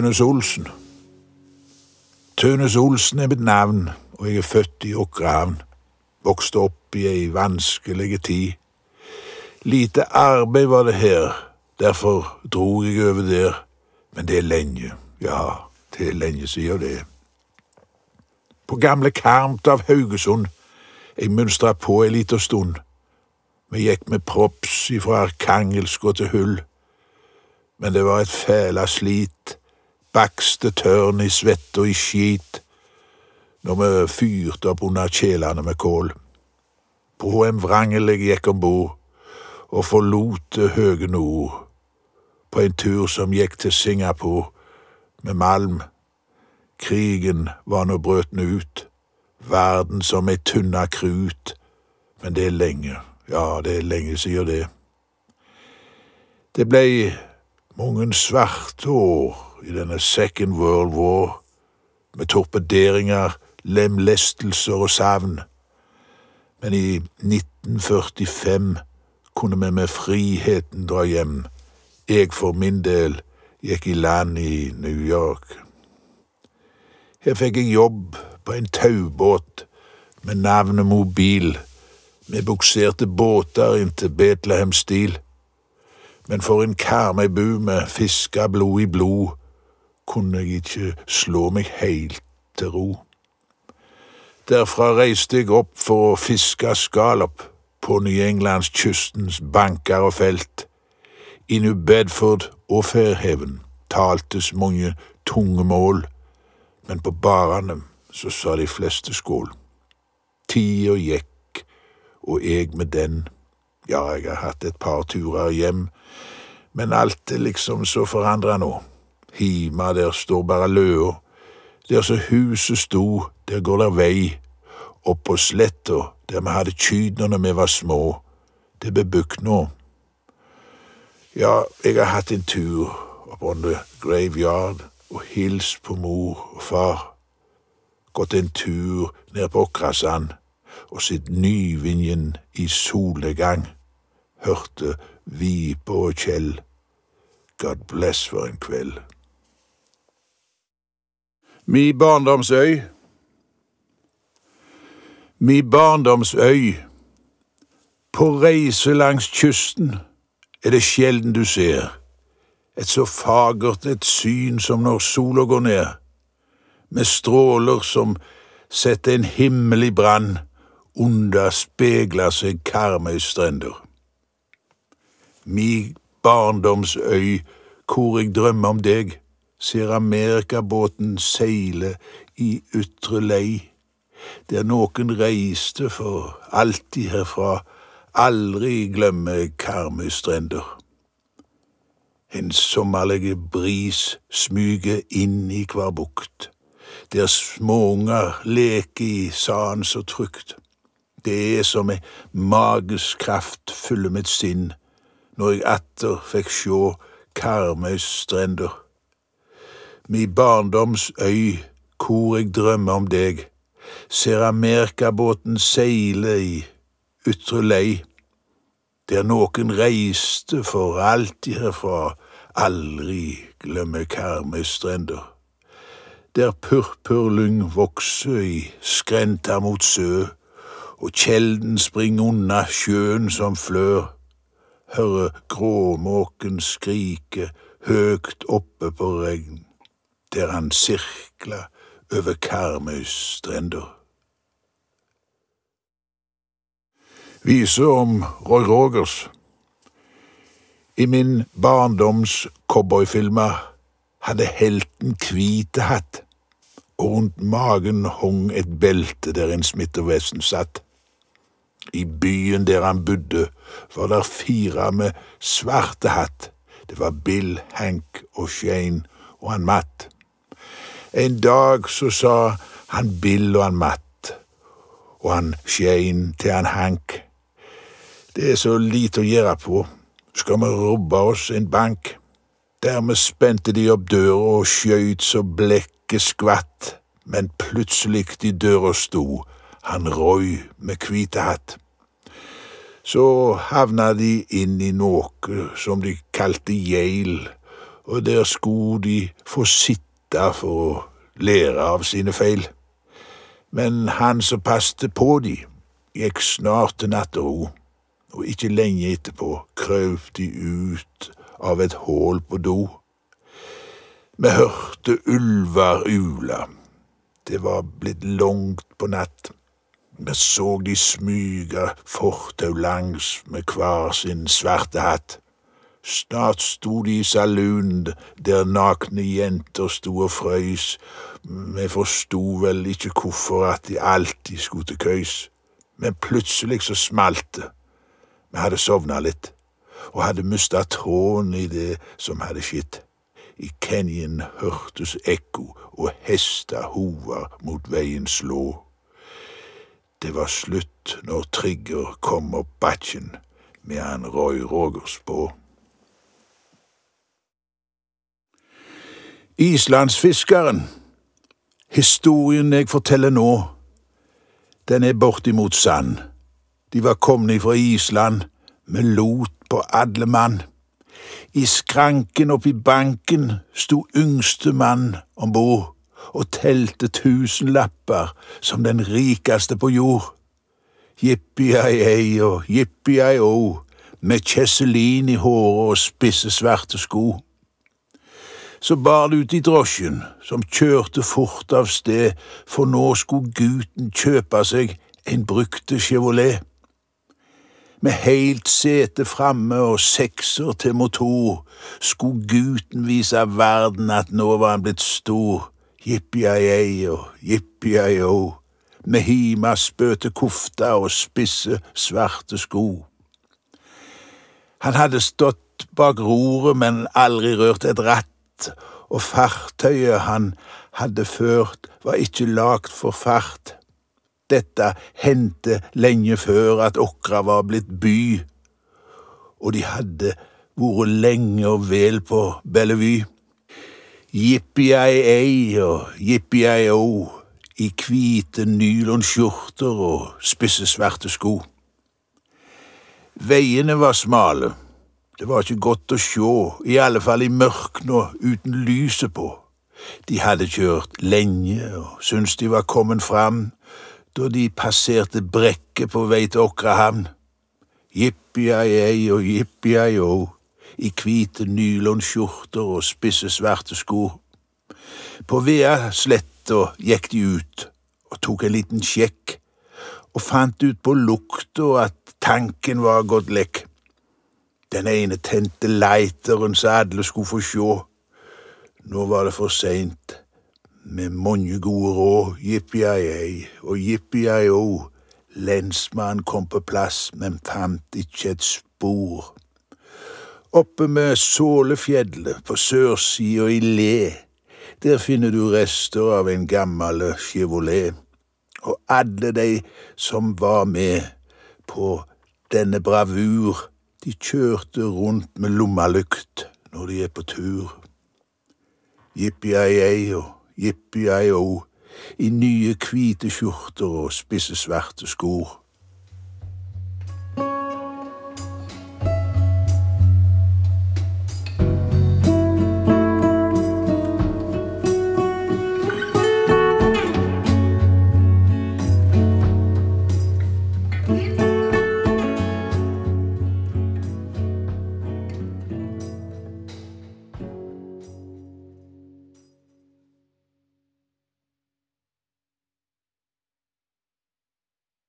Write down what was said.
Tønes Olsen. Tønes Olsen er mitt navn, og jeg er født i Åkrehavn. Vokste opp i ei vanskelig tid. Lite arbeid var det her, derfor dro jeg over der. Men det er lenge, ja, det er lenge siden det. På gamle Karmt av Haugesund, jeg mønstra på ei lita stund. Vi gikk med props ifra Arkangelsk og til Hull. Men det var et fæla slit, bakste tørn i svett og i skit, når vi fyrte opp under kjelene med kål. På en vrangel jeg gikk om bord og forlot det høge nord, på en tur som gikk til Singapore med malm. Krigen var nå brøtende ut, verden som ei tunna krut, men det er lenge, ja, det er lenge sier det. Det blei mange svarte år i denne Second World War, med torpederinger, lemlestelser og savn. Men i 1945 kunne vi med friheten dra hjem. Jeg for min del gikk i land i New York. Her fikk jeg jobb på en taubåt med navnet Mobil. Vi bukserte båter inn til Betlehem-stil. Men for en Karmøybu med fiska blod i blod kunne jeg ikke slå meg heilt til ro. Derfra reiste jeg opp for å fiske skalop på Ny-Englandskystens banker og felt. I New Bedford og Fairhaven taltes mange tunge mål, men på barene så sa de fleste skål. Tida gikk, og jeg med den. Ja, jeg har hatt et par turer hjem, men alt er liksom så forandra nå. Hima, der står bare løa. Der så huset sto, der går der vei. Opp på sletta, der vi hadde kyrne når vi var små. Det er nå. Ja, jeg har hatt en tur opp under graveyard og hilst på mor og far. Gått en tur ned på Åkrasand og sett Nyvinjen i solnedgang. Hørte Vipe og Kjell. God bless for en kveld. Mi barndomsøy Mi barndomsøy På reise langs kysten er det sjelden du ser et så fagert et syn som når sola går ned, med stråler som setter en himmel i brann, onda spegler seg Karmøystrender. Mi barndomsøy, hvor jeg drømmer om deg, ser amerikabåten seile i ytre lei, der noen reiste for alltid herfra, aldri glemme Karmøystrender. En sommerlig bris smyger inn i hver bukt, der småunger leker i sanden så trygt. Det er som ei magisk kraft fyller mitt sinn når jeg atter fikk sjå Karmøys strender. Mi barndoms øy, hvor jeg drømmer om deg, ser amerikabåten seile i ytre lei. Der noen reiste for alltid herfra, aldri glemme Karmøys strender. Der purpurlyng vokser i skrenta mot sø, og kjelden springer unna sjøen som flør, hører gråmåken skrike høgt oppe på regn, der han sirkla over Karmøys strender. Vise om Roy Rogers. I min barndoms cowboyfilmer hadde helten hvite hatt, og rundt magen hong et belte der en smittevesen satt. I byen der han bodde, var der fire med svarte hatt. Det var Bill, Hank og Shane og han Matt. En dag så sa han Bill og han Matt og han Shane til han Hank det er så lite å gjøre på. Skal vi robbe oss en bank? Dermed spente de opp døra og skjøt så blekket skvatt, men plutselig i døra sto han Roy med hvite hatt. Så havna de inn i noe som de kalte Yale, og der skulle de få sitte for å lære av sine feil. Men han som passte på de, gikk snart til nattero, og ikke lenge etterpå krøp de ut av et hull på do. Vi hørte ulver ule. Det var blitt langt på natt. Vi så de smyge fortau langs med hver sin svarte hatt. Snart sto de i saloon der nakne jenter sto og frøys. Vi forsto vel ikke hvorfor at de alltid skulle til køys. Men plutselig så smalt det. Vi hadde sovna litt, og hadde mista tråden i det som hadde skjedd. I canyon hørtes ekko og hester hova mot veien slå. Det var slutt når Trigger kom opp bakken med han Roy Rogers på. Islandsfiskeren. Historien jeg forteller nå, den er bortimot sann. De var kommet fra Island med lot på alle mann. I skranken oppi banken sto yngste mann om bord og telte tusenlapper som den rikeste på jord. Jippi-ei-ei og jippi-ei-o, med kjesselin i håret og spisse svarte sko. Så bar det ut i drosjen, som kjørte fort av sted, for nå skulle gutten kjøpe seg en brukte Chevrolet. Med heilt sete framme og sekser til motor, skulle gutten vise verden at nå var han blitt stor, jippi-ei og jippi-ei-o, med himaspøte kofta og spisse, svarte sko. Han hadde stått bak roret, men aldri rørt et ratt, og fartøyet han hadde ført, var ikke lagt for fart. Dette hendte lenge før at Åkra var blitt by, og de hadde vært lenge og vel på Bellevue. Jippi-ei-ei og jippi-ei-o i hvite nylonskjorter og spisse svarte sko. Veiene var smale, det var ikke godt å sjå, i alle fall i mørket og uten lyset på. De hadde kjørt lenge og syntes de var kommet fram, da de passerte brekket på vei til Åkrahamn. Jippi-ei-ei og jippi-ei-o, i hvite nylonskjorter og spisse svarte sko. På Veasletta gikk de ut og tok en liten sjekk, og fant ut på lukta at tanken var gått lekk. Den ene tente lighteren så alle skulle få sjå. Nå var det for seint med mange gode råd, jippi-ei og jippi-ei-o. Lensmannen kom på plass, men fant ikke et spor. Oppe med Sålefjellet, på sørsida i Le, der finner du rester av en gammel Chevrolet. Og alle de som var med på denne bravur, de kjørte rundt med lommelykt når de er på tur. Jippi-ei og jippi-ei-o, i nye hvite skjorter og spisse svarte skor.